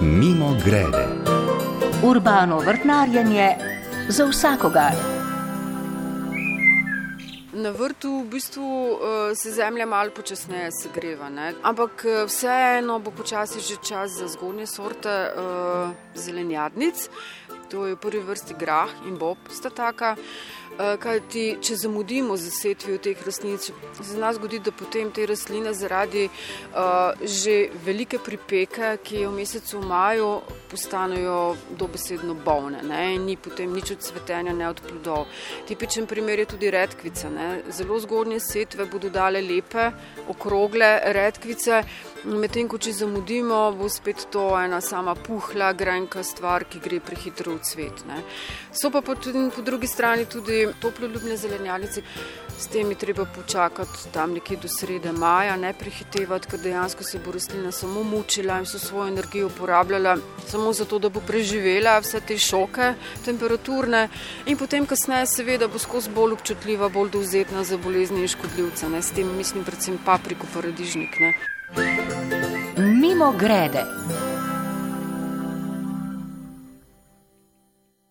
Mimo grede. Urbano vrtnarjenje za vsakogar. Na vrtu v bistvu uh, se zemlja malo počasneje segreva, ne? ampak uh, vseeno bo počasi že čas za zgodnje sorte uh, zelenjadnic. To je v prvi vrsti grah in bob, sta taka. Uh, Kaj ti, če zamudimo z setvijo teh rastlin, se nas zgodi, da potem te rastline zaradi uh, že velike pripeke, ki je v mesecu maju, postanejo dobesedno bolne ne? in ni potem nič od cvetenja, ne od plodov. Tipičen primer je tudi redkvica. Ne? Zelo zgodnje setve bodo dale lepe, okrogle redkvice, medtem ko če zamudimo, bo spet to ena sama puhla, grenka stvar, ki gre prehitro v cvet. Ne? So pa tudi po drugi strani tudi toploljubne zelenjalice. S tem je treba počakati tam nekje do srede maja, ne prehitevati, ker dejansko se bo rastlina samo mučila in so svojo energijo uporabljala samo zato, da bo preživela vse te šoke temperaturne in potem kasneje seveda bo skozi bolj občutljiva, bolj dovzetna za bolezni in škodljivce. Ne. S tem mislim predvsem papriko, paradižnik. Ne. Mimo grede.